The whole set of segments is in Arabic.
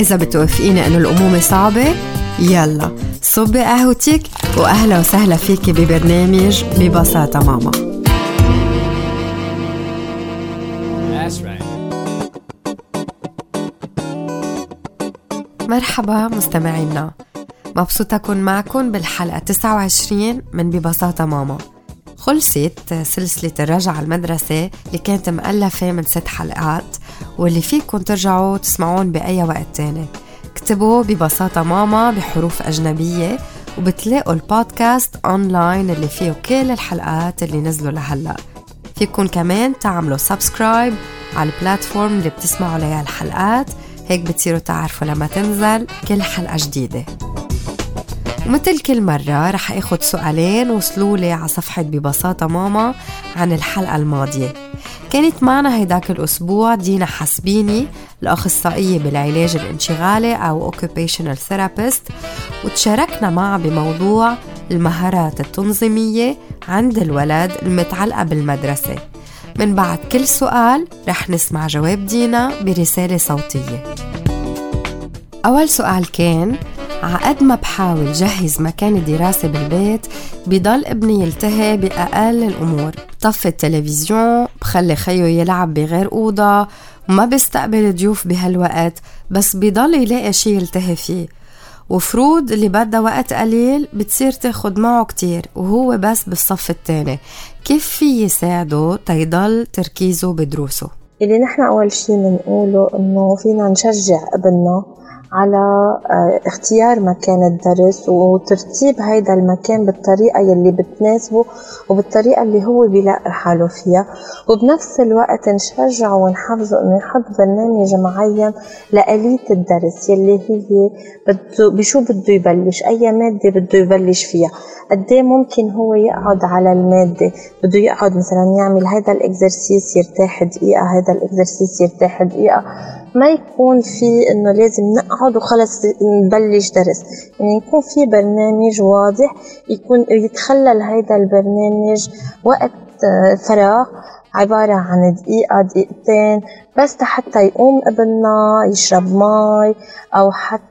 إذا بتوافقيني إنه الأمومة صعبة يلا صبي قهوتك وأهلا وسهلا فيكي ببرنامج ببساطة ماما. مرحبا مستمعينا. مبسوطة أكون معكم بالحلقة 29 من ببساطة ماما. خلصت سلسلة الرجعة المدرسة اللي كانت مؤلفة من ست حلقات. واللي فيكم ترجعوا تسمعون بأي وقت تاني. اكتبوا ببساطة ماما بحروف أجنبية وبتلاقوا البودكاست أونلاين اللي فيه كل الحلقات اللي نزلوا لهلأ. فيكم كمان تعملوا subscribe على ال platform اللي بتسمعوا عليها الحلقات. هيك بتصيروا تعرفوا لما تنزل كل حلقة جديدة. ومثل كل مرة رح اخد سؤالين وصلوا لي على صفحة ببساطة ماما عن الحلقة الماضية. كانت معنا هيداك الأسبوع دينا حسبيني الأخصائية بالعلاج الانشغالي أو Occupational Therapist وتشاركنا معها بموضوع المهارات التنظيمية عند الولد المتعلقة بالمدرسة. من بعد كل سؤال رح نسمع جواب دينا برسالة صوتية. أول سؤال كان عقد ما بحاول جهز مكان الدراسة بالبيت بضل ابني يلتهي بأقل الأمور. بطفي التلفزيون بخلي خيو يلعب بغير أوضة. وما بيستقبل ضيوف بهالوقت بس بضل يلاقي شي يلتهي فيه. وفروض اللي بدها وقت قليل بتصير تاخد معه كتير وهو بس بالصف التاني. كيف في يساعده تيضل تركيزه بدروسه؟ اللي نحن أول شي بنقوله إنه فينا نشجع ابننا على آه، اختيار مكان الدرس وترتيب هيدا المكان بالطريقة يلي بتناسبه وبالطريقة اللي هو بيلاقي حاله فيها. وبنفس الوقت نشجعه ونحفزه انه يحط برنامج معين لآلية الدرس يلي هي بده بشو بده يبلش أي مادة بده يبلش فيها. قد إيه ممكن هو يقعد على المادة بده يقعد مثلا يعمل هذا الإكزرسيس يرتاح دقيقة هذا الإكزرسيس يرتاح دقيقة. ما يكون في إنه لازم نقعد وخلص نبلش درس. يعني يكون في برنامج واضح يكون يتخلل هذا البرنامج وقت آه، فراغ عبارة عن دقيقة دقيقتين بس حتى يقوم ابننا يشرب مي أو حتى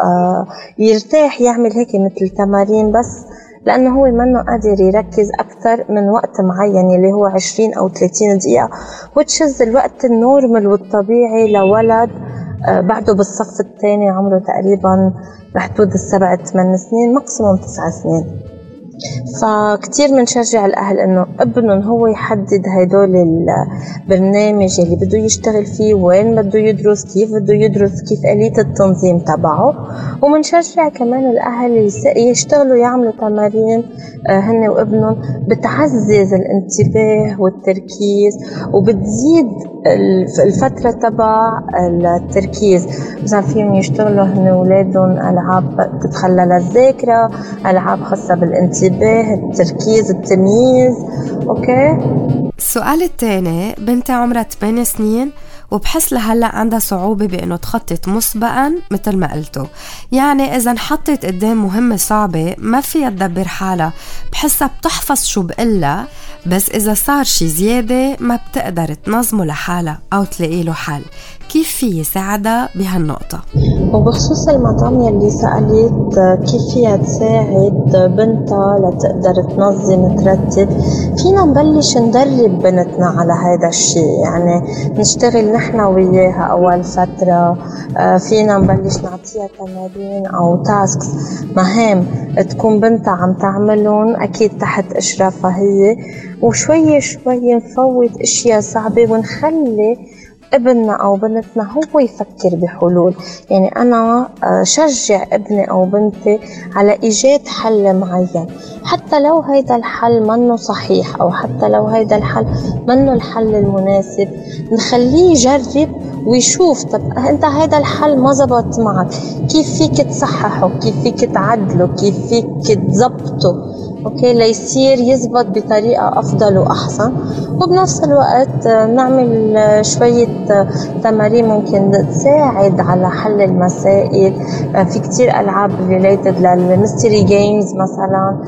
آه، يرتاح يعمل هيك مثل تمارين بس. لأنه هو منه قادر يركز أكثر من وقت معين اللي هو 20 أو 30 دقيقة which is الوقت ال normal والطبيعي لولد آه، بعده بالصف الثاني عمره تقريبا بحدود السبع ثمان سنين maximum تسع سنين. فكتير بنشجع الأهل إنه ابنهم هو يحدد هدول البرنامج اللي بده يشتغل فيه وين بده يدرس كيف بده يدرس كيف آلية التنظيم تبعه. وبنشجع كمان الأهل يشتغلوا يعملوا تمارين آه، هن وابنهم بتعزز الانتباه والتركيز وبتزيد الفترة تبع التركيز. مثلا فيهم يشتغلوا هن ولادهم ألعاب تتخلى الذاكرة ألعاب خاصة بالانتباه التركيز التمييز. أوكي؟ السؤال الثاني بنتي عمرها 8 سنين وبحس لهلأ عندها صعوبة بإنه تخطط مسبقا مثل ما قلتوا. يعني إذا انحطت قدام مهمة صعبة ما فيها تدبر حالها. بحسها بتحفظ شو بقلها. بس إذا صار شي زيادة ما بتقدر تنظمه لحالها أو تلاقي له حل. كيف في يساعدها بهالنقطة؟ وبخصوص المدام يلي سألت كيف فيها تساعد بنتها لتقدر تنظم ترتب؟ فينا نبلش ندرب بنتنا على هذا الشيء. يعني نشتغل نحن وياها أول فترة. آه، فينا نبلش نعطيها تمارين أو تاسكس مهام تكون بنتها عم تعملهم أكيد تحت إشرافها هي. وشوي شوي نفوت أشياء صعبة ونخلي ابننا أو بنتنا هو يفكر بحلول. يعني أنا آه، شجع ابني أو بنتي على إيجاد حل معين. حتى لو هيدا الحل منه صحيح أو حتى لو هيدا الحل منه الحل المناسب نخليه يجرب ويشوف طب أنت هذا الحل ما زبط معك؟ كيف فيك تصححه؟ كيف فيك تعدله؟ كيف فيك تزبطه okay ليصير يزبط بطريقة أفضل وأحسن. وبنفس الوقت نعمل شوية تمارين ممكن تساعد على حل المسائل. في كتير ألعاب related لل mystery games مثلا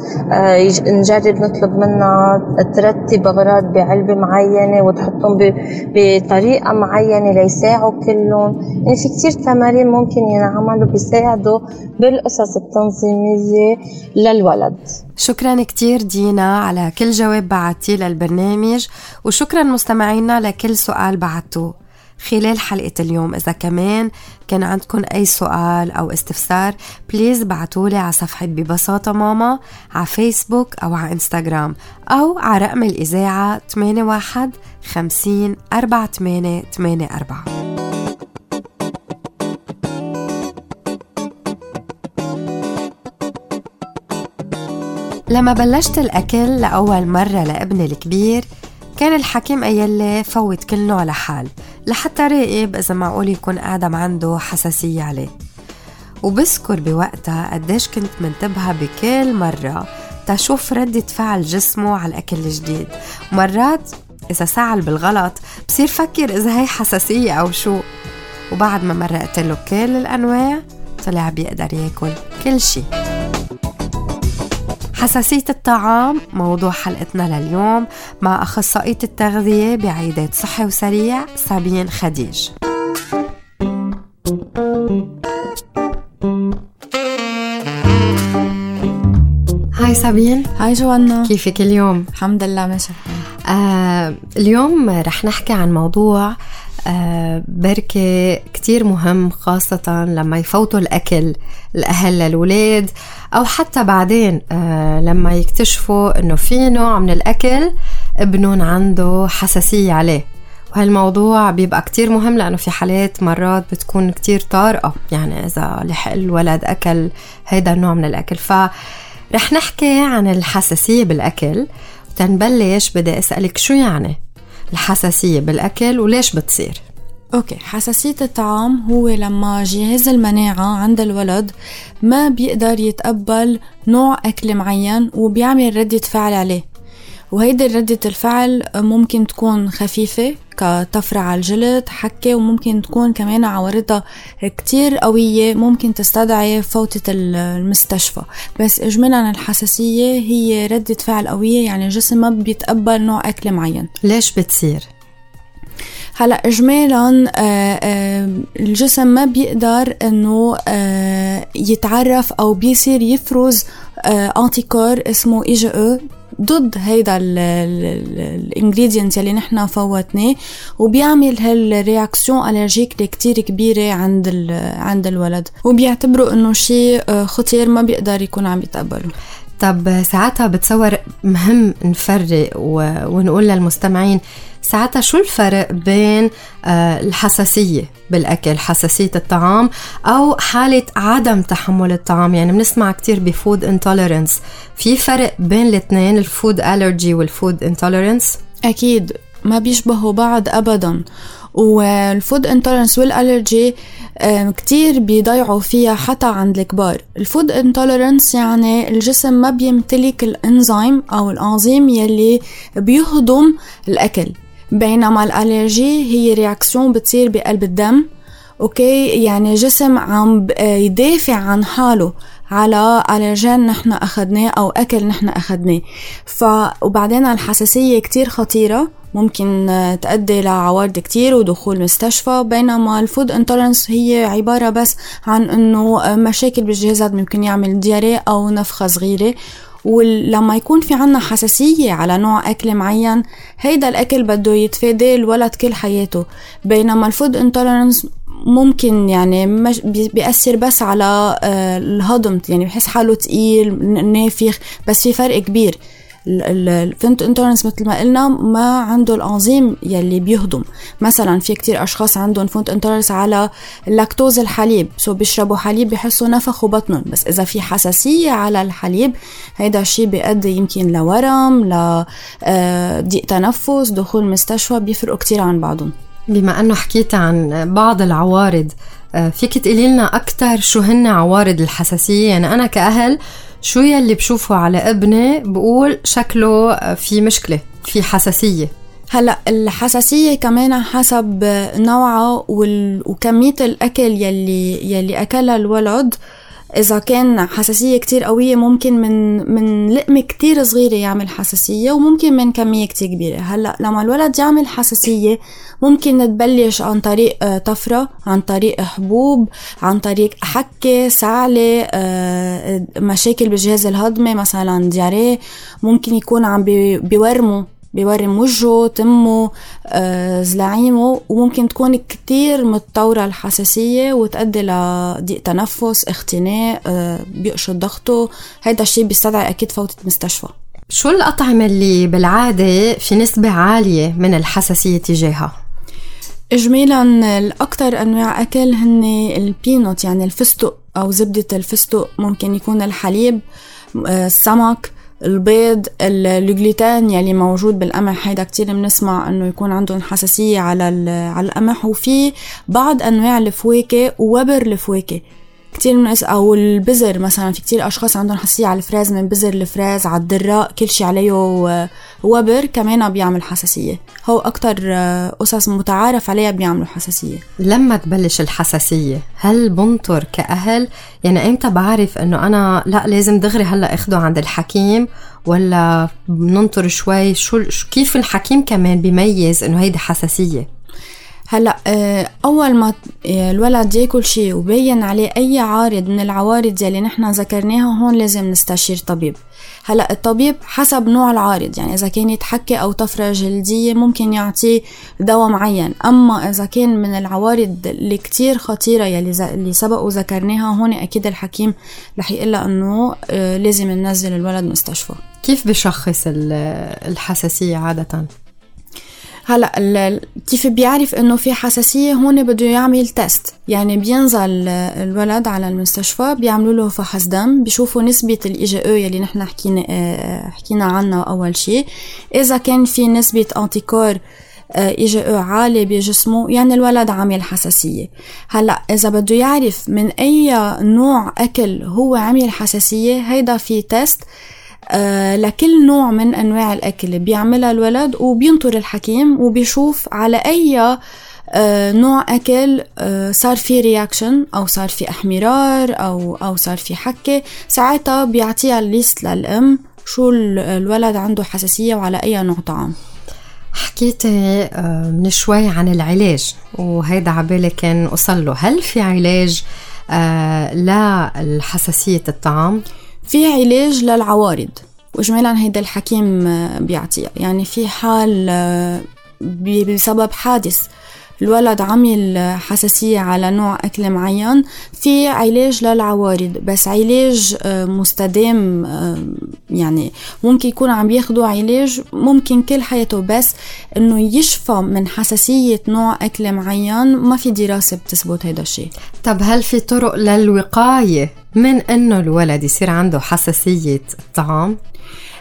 نجرب نطلب منها ترتب أغراض بعلبة معينة وتحطهم بطريقة معينة ليساعوا كلهم. يعني في كتير تمارين ممكن ينعملوا بيساعدوا بالقصص التنظيمية للولد. شكرا كتير دينا على كل جواب بعتيه للبرنامج. وشكرا مستمعينا لكل سؤال بعتوه. خلال حلقة اليوم إذا كمان كان عندكم أي سؤال أو استفسار بليز بعتولي على صفحة ببساطة ماما على فيسبوك أو على إنستغرام أو على رقم الإذاعة 81 50 48 84 لما بلشت الأكل لأول مرة لابني الكبير كان الحكيم لي فوت كل نوع لحال لحتى راقب إذا معقول يكون آدم عنده حساسية عليه. وبذكر بوقتها قديش كنت منتبهة بكل مرة تشوف ردة فعل جسمه على الأكل الجديد. مرات إذا سعل بالغلط بصير فكر إذا هي حساسية أو شو. وبعد ما مرقت له كل الأنواع طلع بيقدر ياكل كل شي. حساسية الطعام موضوع حلقتنا لليوم مع أخصائية التغذية بعيادات صحي وسريع سابين خديج. هاي سابين. هاي جوانا. كيفك اليوم؟ الحمد لله ماشي. آه اليوم رح نحكي عن موضوع آه بركة كتير مهم خاصة لما يفوتوا الأكل الأهل للولاد أو حتى بعدين آه لما يكتشفوا إنه في نوع من الأكل ابنهم عنده حساسية عليه. وهالموضوع بيبقى كتير مهم لأنه في حالات مرات بتكون كتير طارئة يعني إذا لحق الولد أكل هيدا النوع من الأكل. فرح نحكي عن الحساسية بالأكل تنبلش بدي أسألك شو يعني؟ الحساسية بالأكل وليش بتصير؟ أوكي حساسية الطعام هو لما جهاز المناعة عند الولد ما بيقدر يتقبل نوع أكل معين وبيعمل ردة فعل عليه وهيدي ردة الفعل ممكن تكون خفيفة كطفرة على الجلد حكة وممكن تكون كمان عوارضها كتير قوية ممكن تستدعي فوتة المستشفى. بس إجمالا الحساسية هي ردة فعل قوية يعني الجسم ما بيتقبل نوع أكل معين. ليش بتصير؟ هلا اجمالا آه، آه، الجسم ما بيقدر إنه آه، يتعرف أو بيصير يفرز anticorps اسمه IgE ضد هيدا ال ingrédient يلي نحن فوتناه وبيعمل هال réaction allergique اللي كتير كبيرة عند عند الولد. وبيعتبروا إنه شيء خطير ما بيقدر يكون عم يتقبله. طب ساعتها بتصور مهم نفرق ونقول للمستمعين ساعتها شو الفرق بين آه، الحساسية بالأكل حساسية الطعام أو حالة عدم تحمل الطعام؟ يعني بنسمع كتير ب food intolerance في فرق بين الاثنين ال food allergy وال food intolerance أكيد ما بيشبهوا بعض أبدا. وال food intolerance وال allergy كتير بيضيعوا فيها حتى عند الكبار. ال food intolerance يعني الجسم ما بيمتلك الإنزيم أو الأنزيم يلي بيهضم الأكل. بينما ال allergy هي réaction بتصير بقلب الدم okay؟ يعني جسم عم يدافع عن حاله. على allergène نحن أخذناه أو أكل نحن أخذناه. ف وبعدين الحساسية كتير خطيرة. ممكن تؤدي لعوارض كتير ودخول مستشفى. بينما ال food intolerance هي عبارة بس عن إنه مشاكل بالجهاز ممكن يعمل diarrhée أو نفخة صغيرة. ولما يكون في عنا حساسية على نوع أكل معين هيدا الأكل بده يتفادى الولد كل حياته. بينما ال food intolerance ممكن يعني مش بيأثر بس على آه، الهضم يعني بحس حاله تقيل نافخ بس في فرق كبير. ال food intolerance مثل ما قلنا ما عنده الانزيم يلي بيهضم. مثلا في كتير أشخاص عندهم food intolerance على اللاكتوز الحليب. so بيشربوا حليب بحسوا نفخوا بطنهم بس إذا في حساسية على الحليب هيدا الشيء بيؤدي يمكن لورم لضيق آه، تنفس دخول مستشفى بيفرقوا كتير عن بعضهم. بما أنه حكيت عن بعض العوارض آه، فيك تقولي لنا أكثر شو هن عوارض الحساسية؟ يعني أنا كأهل شو يلي بشوفه على ابني بقول شكله في مشكلة في حساسية. هلا الحساسية كمان حسب نوعها وكمية الأكل يلي يلي أكلها الولد. إذا كان حساسية كتير قوية ممكن من من لقمة كتير صغيرة يعمل حساسية وممكن من كمية كتير كبيرة. هلأ لما الولد يعمل حساسية ممكن تبلش عن طريق آه، طفرة عن طريق حبوب عن طريق حكة سعلة آه، مشاكل بالجهاز الهضمي مثلا دياريه ممكن يكون عم بيورموا. بيورم وجهه تمه آه، زلاعيمه وممكن تكون كتير متطورة الحساسية وتؤدي لضيق تنفس اختناق آه، بيقشط ضغطه. هيدا الشيء بيستدعي أكيد فوتة مستشفى. شو الأطعمة اللي بالعادة في نسبة عالية من الحساسية تجاهها؟ إجمالا الأكثر أنواع أكل هن ال peanut يعني الفستق أو زبدة الفستق ممكن يكون الحليب آه، السمك. البيض الجلوتين يلي موجود بالقمح هيدا كتير بنسمع إنه يكون عندهم حساسية على على القمح. وفي بعض أنواع الفواكه ووبر الفواكه. كتير من أو البزر مثلا في كتير أشخاص عندهم حساسية على ال fraise من بزر ال fraise على الدراء كل شيء عليه وبر كمان بيعمل حساسية. هو أكتر قصص متعارف عليها بيعملوا حساسية. لما تبلش الحساسية هل بنطر كأهل؟ يعني إمتى بعرف إنه أنا لا لازم دغري هلأ أخده عند الحكيم؟ ولا بننطر شوي؟ شو كيف الحكيم كمان بيميز إنه هيدي حساسية؟ هلا آه، أول ما آه، الولد ياكل شيء وبين عليه أي عارض من العوارض يلي نحن ذكرناها هون لازم نستشير طبيب. هلا الطبيب حسب نوع العارض يعني إذا كانت حكه أو طفرة جلدية ممكن يعطيه دواء معين. أما إذا كان من العوارض اللي كتير خطيرة يلي اللي سبق وذكرناها هون أكيد الحكيم رح يقول إنه آه، لازم ننزل الولد مستشفى. كيف بشخص الحساسية عادة؟ هلا كيف بيعرف إنه في حساسية؟ هون بده يعمل test يعني بينزل الولد على المستشفى بيعملوا له فحص دم بيشوفوا نسبة الاي جي أو يلي نحن حكينا آه، حكينا عنها أول شيء إذا كان في نسبة anticorps IgE عالي بجسمه يعني الولد عامل حساسية. هلا إذا بده يعرف من أي نوع أكل هو عامل حساسية هيدا في test آه، لكل نوع من أنواع الأكل بيعملها الولد وبينطر الحكيم وبيشوف على أي آه، نوع أكل آه، صار في reaction أو صار في احمرار أو أو صار في حكة ساعتها بيعطيها الليست للأم شو الولد عنده حساسية وعلى أي نوع طعام حكيتي من شوي عن العلاج وهيدا عبالي كان وصل له هل في علاج للحساسية الطعام؟ في علاج للعوارض. واجمالا هيدا الحكيم بيعطيها يعني في حال آه، بسبب حادث الولد عمل حساسية على نوع أكل معين في علاج للعوارض بس علاج آه، مستدام آه، يعني ممكن يكون عم بياخدوا علاج ممكن كل حياته بس إنه يشفى من حساسية نوع أكل معين ما في دراسة بتثبت هذا الشيء طب هل في طرق للوقاية من إنه الولد يصير عنده حساسية الطعام؟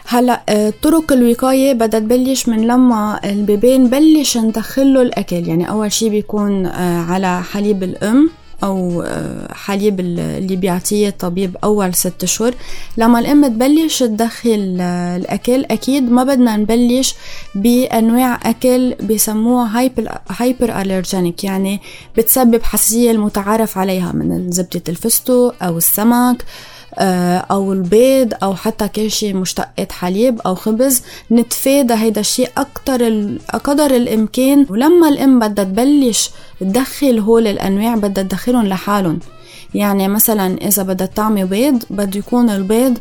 هلا آه، طرق الوقاية بدها تبلش من لما البيبين بلش ندخله الأكل. يعني أول شي بيكون آه، على حليب الأم أو آه، حليب اللي بيعطيه الطبيب أول ست أشهر لما الأم تبلش تدخل الأكل أكيد ما بدنا نبلش بأنواع أكل بيسموها hyper, hyper allergenic. يعني بتسبب حساسية المتعارف عليها من زبدة الفستق أو السمك آه، أو البيض أو حتى كل شيء مشتقات حليب أو خبز نتفادى هيدا الشيء أكتر قدر الإمكان. ولما الأم بدها تبلش تدخل هول الأنواع بدها تدخلهم لحالهم. يعني مثلا إذا بدها تعمل بيض بده يكون البيض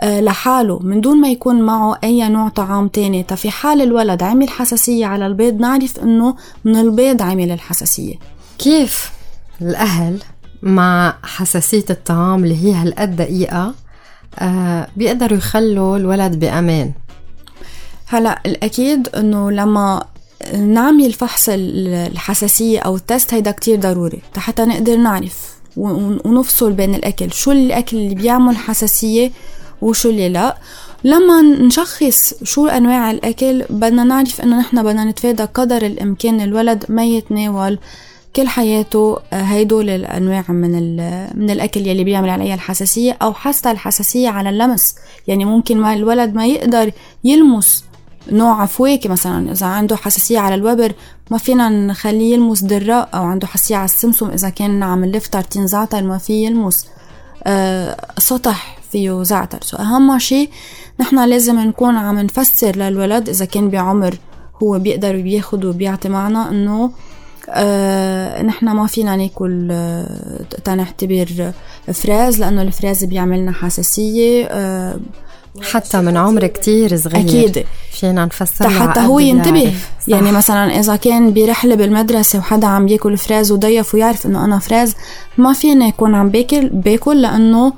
آه، لحاله من دون ما يكون معه أي نوع طعام تاني. ففي حال الولد عمل حساسية على البيض نعرف إنه من البيض عمل الحساسية. كيف الأهل مع حساسية الطعام اللي هي هالقد دقيقة آه بيقدروا يخلوا الولد بأمان. هلا الأكيد إنه لما نعمل فحص الحساسية أو التست هيدا كتير ضروري حتى نقدر نعرف ونفصل بين الأكل شو الأكل اللي بيعمل حساسية وشو اللي لا. لما نشخص شو أنواع الأكل بدنا نعرف إنه نحن بدنا نتفادى قدر الإمكان الولد ما يتناول كل حياته آه، هيدول الأنواع من من الأكل يلي بيعمل عليها الحساسية أو حتى الحساسية على اللمس. يعني ممكن ما الولد ما يقدر يلمس نوع فواكه مثلا. إذا عنده حساسية على الوبر ما فينا نخليه يلمس دراء أو عنده حساسية على السمسم. إذا كان عم نلف تارتين زعتر ما فيه يلمس. آه سطح فيه زعتر. سو أهم شيء نحن لازم نكون عم نفسر للولد إذا كان بعمر هو بيقدر بياخد وبيعطي معنا إنه آه نحن ما فينا ناكل آه تنعتبر fraise لأنه ال fraise بيعملنا حساسية آه حتى من عمر كتير صغير. أكيد. فينا نفسر حتى هو ينتبه. يعني مثلا إذا كان برحلة بالمدرسة وحدا عم بياكل fraise وضيف ويعرف إنه أنا fraise ما فيني اكون عم باكل باكل لأنه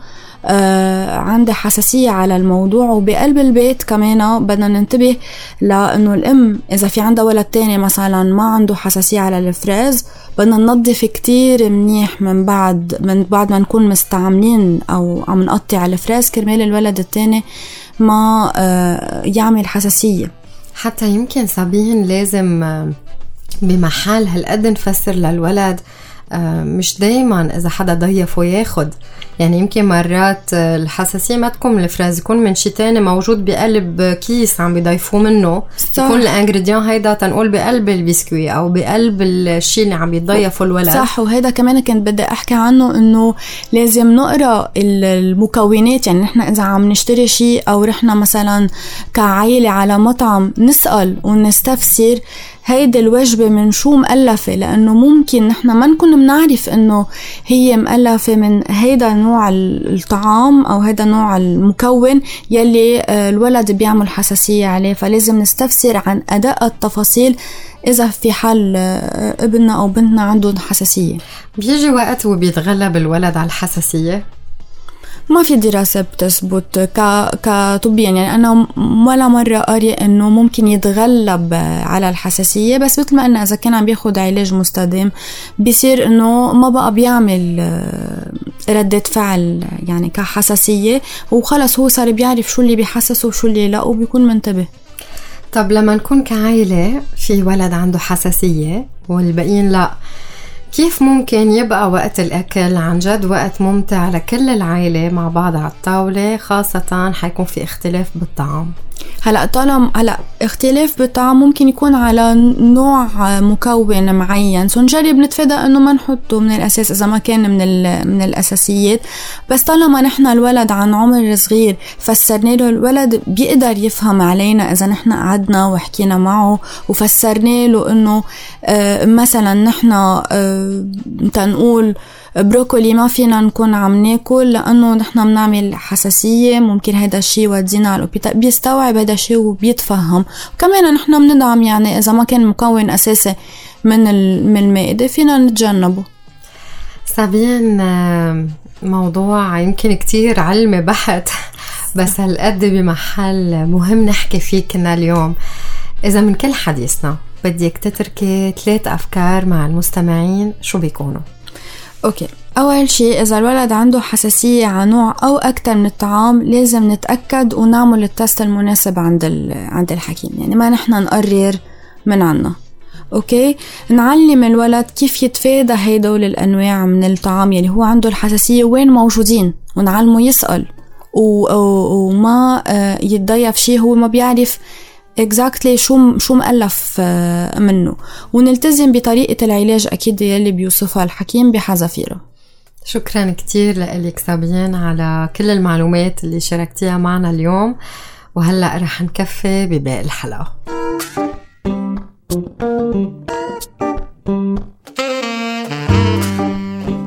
آه عندي حساسية على الموضوع وبقلب البيت كمان بدنا ننتبه لأنه الأم إذا في عندها ولد تاني مثلا ما عنده حساسية على ال fraise بدنا ننظف كتير منيح من بعد من بعد ما نكون مستعملين أو عم نقطع الفراز كرمال الولد التاني ما آه يعمل حساسية. حتى يمكن سابين لازم آه، بمحل هالقد نفسر للولد آه، مش دايما إذا حدا ضيفه ياخد يعني يمكن مرات الحساسية ما تكون من الفراز يكون من شي تاني موجود بقلب كيس عم بيضيفوه منه. صح. يكون ال ingrédient هيدا تنقول بقلب البسكوي أو بقلب الشيء اللي عم يتضيفه الولد. صح وهيدا كمان كنت بدي أحكي عنه إنه لازم نقرأ المكونات. يعني نحن إذا عم نشتري شيء أو رحنا مثلا كعائلة على مطعم نسأل ونستفسر هيدي الوجبة من شو مألفة لأنه ممكن نحن ما نكون بنعرف إنه هي مألفة من هيدا نوع الطعام أو هيدا نوع المكون يلي آه، الولد بيعمل حساسية عليه فلازم نستفسر عن أداء التفاصيل إذا في حال آه، ابننا أو بنتنا عندهم حساسية. بيجي وقت وبيتغلب الولد على الحساسية؟ ما في دراسة بتثبت ك... كطبيا. يعني أنا ولا مرة قارية إنه ممكن يتغلب على الحساسية بس مثل ما قلنا إذا كان عم بياخد علاج مستدام بيصير إنه ما بقى بيعمل آه، ردة فعل يعني كحساسية وخلص هو صار بيعرف شو اللي بيحسسه وشو اللي لا وبيكون منتبه. طب لما نكون كعائلة في ولد عنده حساسية والباقيين لا كيف ممكن يبقى وقت الأكل عن جد وقت ممتع لكل العائلة مع بعض على الطاولة؟ خاصة حيكون في اختلاف بالطعام هلا طالما هلا اختلاف بالطعام ممكن يكون على نوع مكون معين. سو نجرب نتفادى إنه ما نحطه من الأساس إذا ما كان من من الأساسيات. بس طالما نحن الولد عن عمر صغير فسرنا له الولد بيقدر يفهم علينا إذا نحن قعدنا وحكينا معه وفسرنا له إنه آه مثلا نحن آه تنقول بروكولي ما فينا نكون عم ناكل لأنه نحن بنعمل حساسية. ممكن هذا الشيء يودينا على الاوبيتال بيستوعب هذا الشيء وبيتفهم. وكمان نحن بندعم يعني إذا ما كان مكون أساسي من من المائدة فينا نتجنبه. سابين موضوع يمكن كتير علمي بحت بس هالقد بمحل مهم نحكي فيه كنا اليوم. إذا من كل حديثنا بدك تتركي ثلاث أفكار مع المستمعين شو بيكونوا؟ أوكي. أول شيء إذا الولد عنده حساسية على نوع أو أكثر من الطعام لازم نتأكد ونعمل ال test المناسب عند عند الحكيم. يعني ما نحن نقرر من عنا. أوكي؟ نعلم الولد كيف يتفادى هيدول الأنواع من الطعام. يلي هو عنده الحساسية وين موجودين ونعلمه يسأل. وما آه، يتضيف شيء هو ما بيعرف exactly شو شو مؤلف آه، منه. ونلتزم بطريقة العلاج أكيد يلي بيوصفها الحكيم بحذافيره. شكرا كتير لك سابين على كل المعلومات اللي شاركتيها معنا اليوم. وهلأ رح نكفي بباقي الحلقة.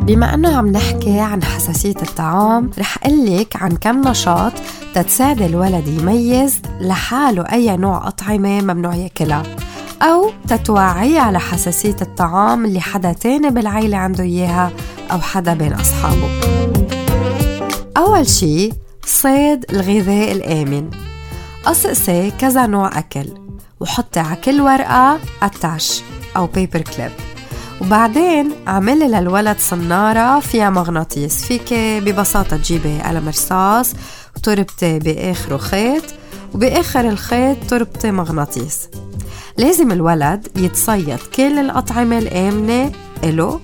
بما إنه عم نحكي عن حساسية الطعام رح قلك عن كم نشاط تتساعد الولد يميز لحاله أي نوع أطعمة ممنوع ياكلها أو تتوعيه على حساسية الطعام اللي حدا تاني بالعيلة عنده إياها أو حدا بين أصحابه. أول شي صيد الغذاء الآمن. قصقصي كذا نوع أكل وحطي على كل ورقة أتاش أو بيبر كليب وبعدين اعملي للولد صنارة فيها مغناطيس. فيك ببساطة تجيبي قلم رصاص وتربطي بآخره خيط وبآخر الخيط تربطي مغناطيس. لازم الولد يتصيد كل الأطعمة الآمنة إله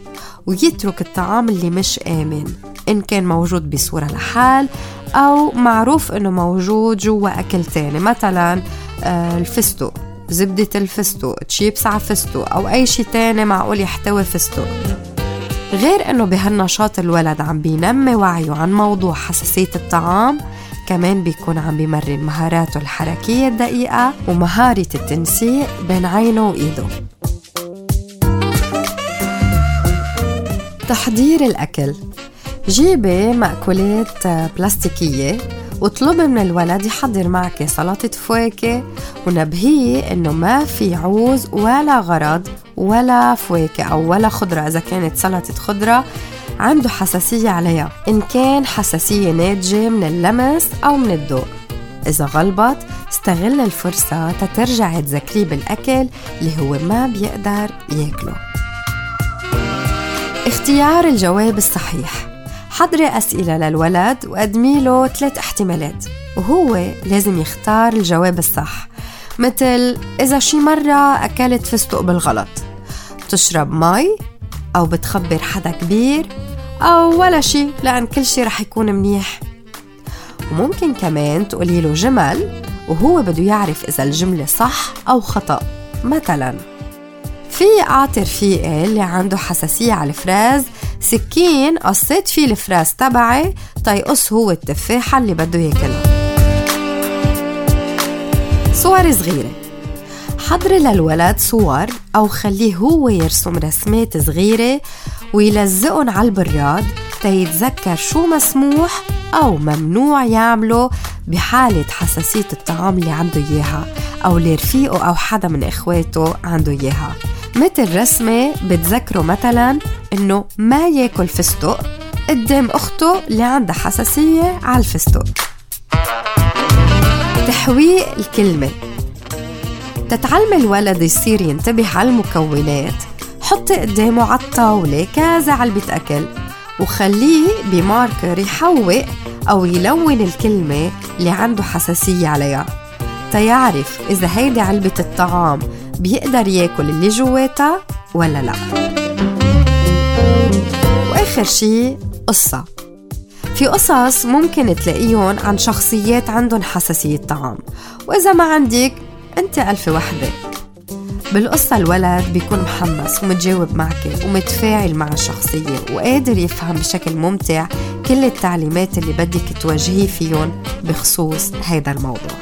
ويترك الطعام اللي مش آمن إن كان موجود بصورة لحال أو معروف إنه موجود جوا أكل تاني. مثلا آه، الفستق زبدة الفستق تشيبس على فستق أو أي شي تاني معقول يحتوي فستق غير إنه بهالنشاط الولد عم بينمي وعيه عن موضوع حساسية الطعام كمان بيكون عم بيمرن مهاراته الحركية الدقيقة ومهارة التنسيق بين عينه وإيده. تحضير الأكل. جيبي مأكولات بلاستيكية واطلبي من الولد يحضر معك سلطة فواكه ونبهيه إنه ما في عوز ولا غرض ولا فواكه أو ولا خضرة. إذا كانت سلطة خضرة عنده حساسية عليها إن كان حساسية ناتجة من اللمس أو من الضوء. إذا غلبت استغل الفرصة تترجع تذكريه بالأكل اللي هو ما بيقدر ياكله. اختيار الجواب الصحيح. حضري أسئلة للولد وقدمي له ثلاث احتمالات وهو لازم يختار الجواب الصح. مثل إذا شي مرة أكلت فستق بالغلط بتشرب مي أو بتخبر حدا كبير أو ولا شي لأن كل شي رح يكون منيح. وممكن كمان تقولي له جمل وهو بده يعرف إذا الجملة صح أو خطأ. مثلا في أعطي رفيقي اللي عنده حساسية على الفراز سكين قصيت فيه الفراز تبعي تيقص هو التفاحة اللي بده ياكلها. صور صغيرة. حضري للولد صور أو خليه هو يرسم رسمات صغيرة ويلزقهم على البراد تيتذكر شو مسموح أو ممنوع يعمله بحالة حساسية الطعام اللي عنده إياها أو اللي رفيقه أو حدا من إخواته عنده إياها. مثل رسمة بتذكره مثلا إنه ما ياكل فستق قدام أخته اللي عندها حساسية على الفستق؟ تحويق الكلمة. تتعلم الولد يصير ينتبه على المكونات. حطي قدامه على الطاولة كذا علبة أكل وخليه بماركر يحوق أو يلون الكلمة اللي عنده حساسية عليها. تيعرف إذا هيدي علبة الطعام بيقدر ياكل اللي جواتها ولا لا. وآخر شي قصة. في قصص ممكن تلاقيهم عن شخصيات عندهم حساسية طعام. وإذا ما عندك أنت ألف وحدة. بالقصة الولد بيكون محمس ومتجاوب معك ومتفاعل مع الشخصية وقادر يفهم بشكل ممتع كل التعليمات اللي بدك توجهيه فيهم بخصوص هذا الموضوع.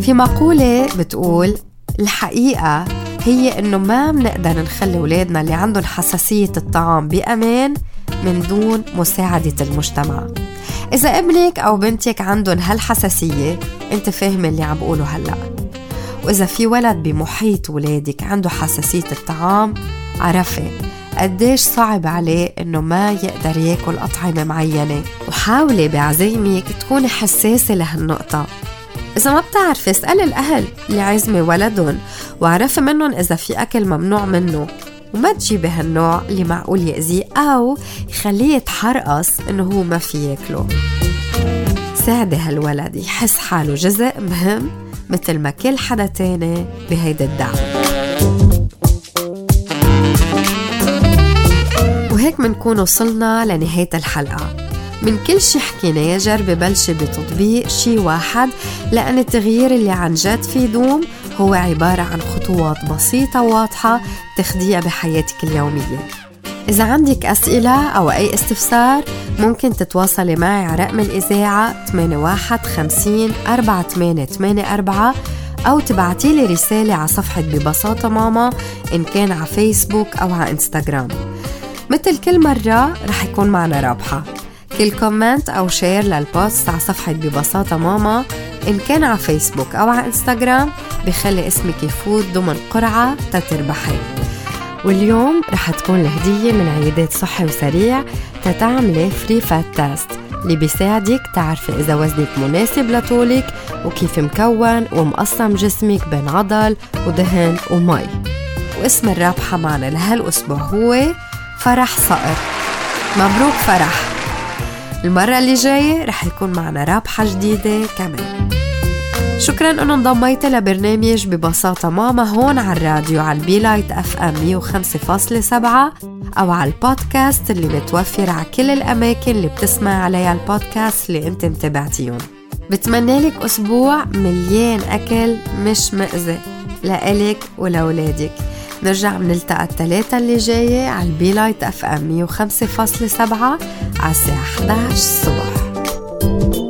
في مقولة بتقول الحقيقة هي إنه ما بنقدر نخلي أولادنا اللي عندهم حساسية الطعام بأمان من دون مساعدة المجتمع. إذا ابنك أو بنتك عندهم هالحساسية أنت فاهم اللي عم بقوله هلأ. وإذا في ولد بمحيط ولادك عنده حساسية الطعام عرفي قديش صعب عليه إنه ما يقدر ياكل أطعمة معينة. وحاولي بعزيمك تكوني حساسة لهالنقطة. إذا ما بتعرفي اسألي الأهل اللي عازمة ولدهم وعرفي منهم إذا في أكل ممنوع منه. وما تجيبي هالنوع اللي معقول يأذيه أو يخليه يتحرقص إنه هو ما في ياكله. ساعدي هالولد يحس حاله جزء مهم مثل ما كل حدا تاني بهيدا الدعم. وهيك منكون وصلنا لنهاية الحلقة. من كل شي حكيناه جربي بلشي بتطبيق شي واحد لأن التغيير اللي عن جد في دوم هو عبارة عن خطوات بسيطة واضحة تخديها بحياتك اليومية. إذا عندك أسئلة أو أي استفسار ممكن تتواصلي معي على رقم الإذاعة 8150 4884 أو تبعتي لي رسالة على صفحة ببساطة ماما إن كان على فيسبوك أو على إنستغرام. مثل كل مرة رح يكون معنا رابحة. كل comment أو share لل post على صفحة ببساطة ماما إن كان على فيسبوك أو على إنستغرام بخلي اسمك يفوت ضمن قرعة تتربحي واليوم رح تكون الهدية من عيادات صحي وسريع تتعملي free fat test اللي بيساعدك تعرفي إذا وزنك مناسب لطولك وكيف مكون ومقسم جسمك بين عضل ودهن ومي. واسم الرابحة معنا لهالأسبوع هو فرح صقر مبروك فرح. المرة اللي جاية رح يكون معنا رابحة جديدة كمان. شكرا إنه انضميتي لبرنامج ببساطة ماما هون على الراديو على ال Be Light FM 105.7 أو على البودكاست اللي متوفر على كل الأماكن اللي بتسمع عليها البودكاست اللي أنت متابعتيهم. بتمنى لك أسبوع مليان أكل مش مأذي لإلك ولولادك نرجع بنلتقى الثلاثة اللي جاية على ال Be Light FM 105.7 على الساعة 11 الصبح.